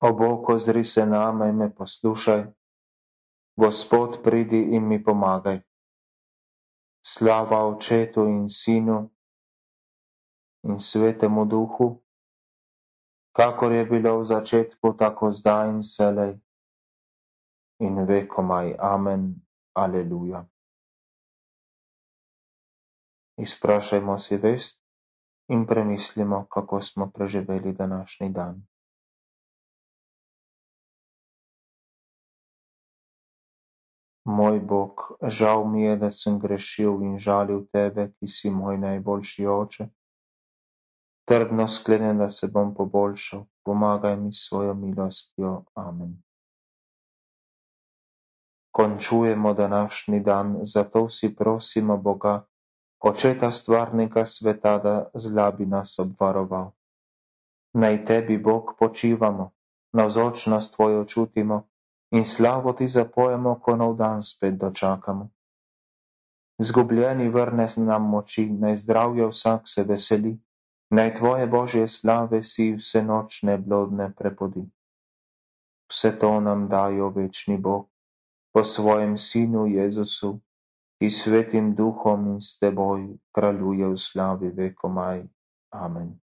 O Bog, ozri se name in me poslušaj. Gospod, pridi in mi pomagaj. Slava Očetu in Sinu in Svetemu Duhu, kakor je bilo v začetku, tako zdaj in selej in vekomaj. Amen. Aleluja. Izprašajmo si vest in premislimo, kako smo preživeli današnji dan. Moj Bog, žal mi je, da sem grešil in žalil tebe, ki si moj najboljši oče. Trdno sklenem, da se bom poboljšal, pomagaj mi s svojo milostjo. Amen. Končujemo današnji dan, zato vsi prosimo Boga, očeta stvarnika sveta, da zlabi nas obvaroval. Naj tebi, Bog, počivamo, navzočnost tvojo čutimo, in slavo ti zapojemo, ko nov dan spet dočakamo. Zgubljeni vrne nam moči, naj zdravje vsak se veseli, naj tvoje božje slave si vse nočne blodne prepodi. Vse to nam dajo večni Bog, po svojem sinu Jezusu, ki svetim duhom in s teboj kraljuje v slavi vekomaj. Amen.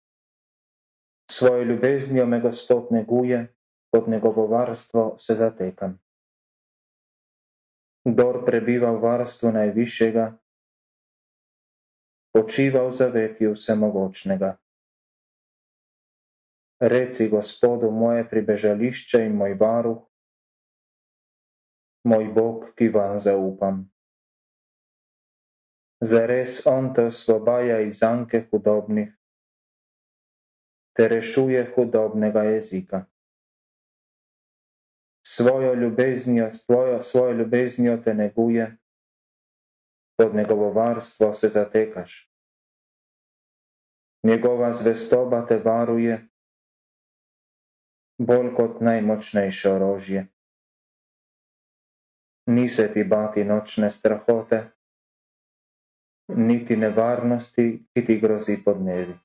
Svojo ljubeznijo me Gospod neguje, pod njegovo varstvo se zatekam. Kdor prebiva v varstvu najvišjega, počiva v zavetju vsemogočnega. Reci Gospodu moje pribežališče in moj varuh, moj Bog, ki vam zaupam. Zares on te osvobaja iz anke hudobnih, te rešuje hudobnega jezika svojo ljubeznijo, svojo, svojo ljubeznijo te neguje, pod njegovo varstvo se zatekaš. Njegova zvestoba te varuje, bolj kot najmočnejše orožje. Ni se ti bati nočne strahote, niti nevarnosti, ki ti grozi pod dnevi.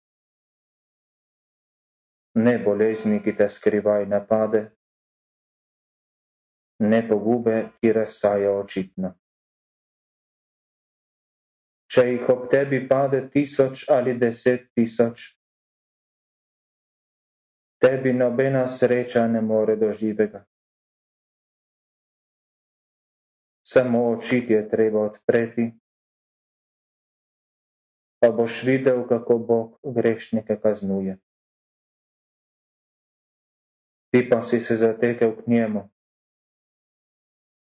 Ne bolezni, ki te skrivaj napade, ne pogube, ki razsajo očitno. Če jih ob tebi pade tisoč ali deset tisoč, tebi nobena sreča ne more doživega. Samo oči ti je treba odpreti, pa boš videl, kako Bog grešnike kaznuje. Ti pa si se zatekel k njemu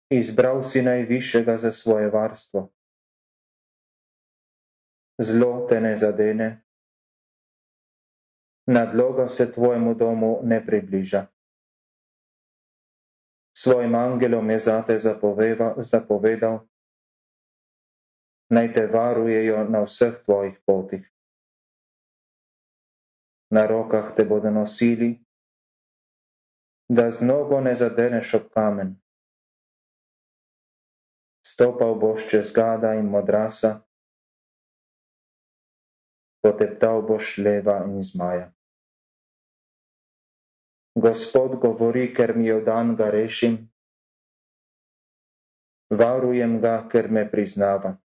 izbral si najvišjega za svoje varstvo. Zlo te ne zadene, nadloga se tvojemu domu ne približa. Svojim angelom je zate zapovedal, naj te varujejo na vseh tvojih potih. Na rokah te bodo nosili, da z nogo ne zadeneš ob kamen stopal boš čez gada in modrasa, poteptal boš leva in zmaja. Gospod govori, ker mi je dan ga rešim, varujem ga, ker me priznava.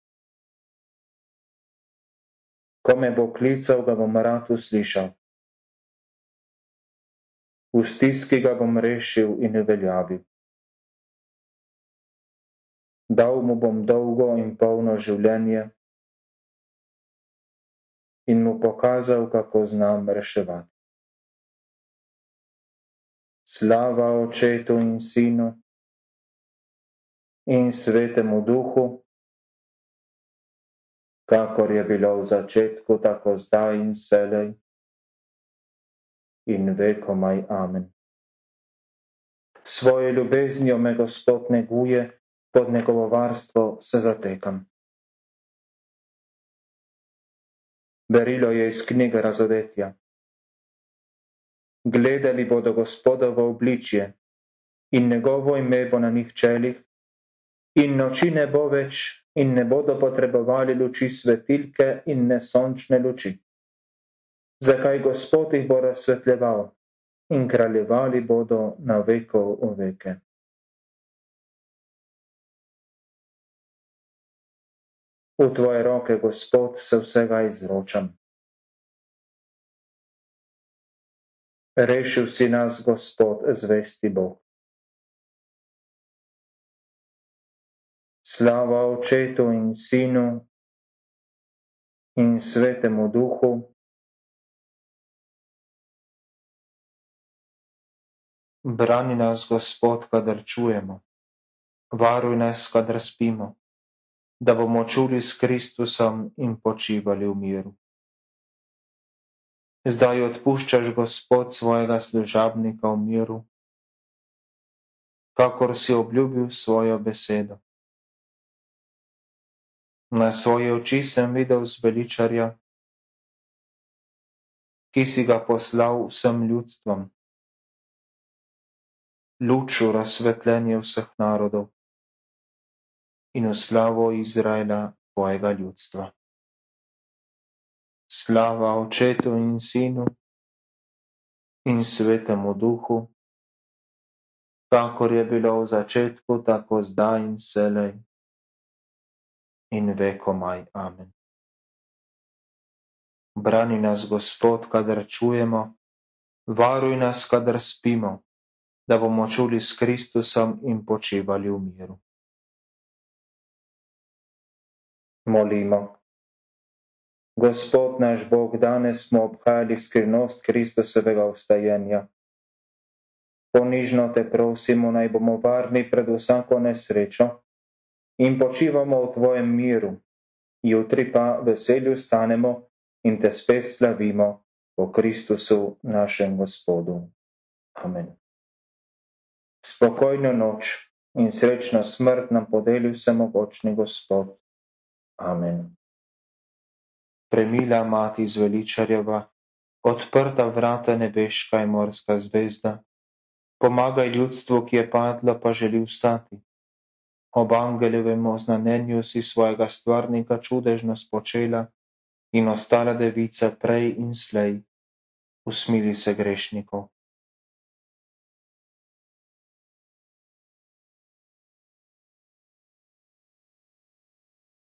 Ko me bo klical, ga bom rad uslišal. V stiski ga bom rešil in uveljavil dal mu bom dolgo in polno življenje in mu pokazal, kako znam reševati. Slava očetu in sinu in svetemu duhu, kakor je bilo v začetku, tako zdaj in selej in vekomaj amen. Svoje ljubeznijo me Gospod neguje, pod njegovo varstvo se zatekam. Berilo je iz knjige razodetja. Gledali bodo gospodovo obličje in njegovo ime bo na njih čelih in noči ne bo več in ne bodo potrebovali luči svetilke in ne sončne luči. Zakaj gospod jih bo razsvetljeval? in kraljevali bodo na vekov v veke. V tvoje roke, Gospod, se vsega izročam. Rešil si nas, Gospod, zvesti Bog. Slava Očetu in Sinu in Svetemu Duhu, Brani nas, Gospod, kadar čujemo, varuj nas, kadar spimo, da bomo čuli s Kristusom in počivali v miru. Zdaj odpuščaš, Gospod, svojega služabnika v miru, kakor si obljubil svojo besedo. Na svoje oči sem videl zveličarja, ki si ga poslal vsem ljudstvom luč v razsvetljenje vseh narodov in v slavo Izraela, tvojega ljudstva. Slava Očetu in Sinu in Svetemu Duhu, kakor je bilo v začetku, tako zdaj in selej in vekomaj. Amen. Brani nas, Gospod, kadar čujemo, varuj nas, kadar spimo da bomo čuli s Kristusom in počivali v miru. Molimo. Gospod naš Bog, danes smo obhajali skrivnost Kristusovega vstajenja. Ponižno te prosimo, naj bomo varni pred vsako nesrečo in počivamo v tvojem miru. Jutri pa veselju stanemo in te spet slavimo po Kristusu našem Gospodu. Amen spokojno noč in srečno smrt nam podeli vsemogočni Gospod. Amen. Premila mati zveličarjeva, odprta vrata nebeška in morska zvezda, pomagaj ljudstvu, ki je padlo, pa želi vstati. Ob angeljevem oznanenju si svojega stvarnika čudežno spočela in ostala devica prej in slej, usmili se grešnikov